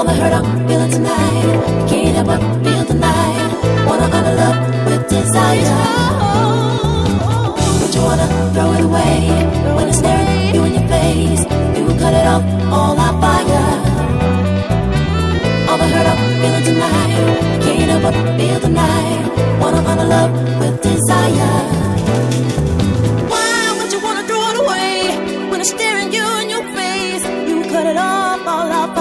All the hurt I'm feeling tonight. Can't help but feel tonight. Wanna honor love with desire. But you wanna throw it away when it's staring you in your face. You cut it off, all that fire. All the hurt I'm feeling tonight. Can't help but feel tonight. Wanna honor love with desire. Why would you wanna throw it away when it's staring you in your face? You cut it off, all out fire.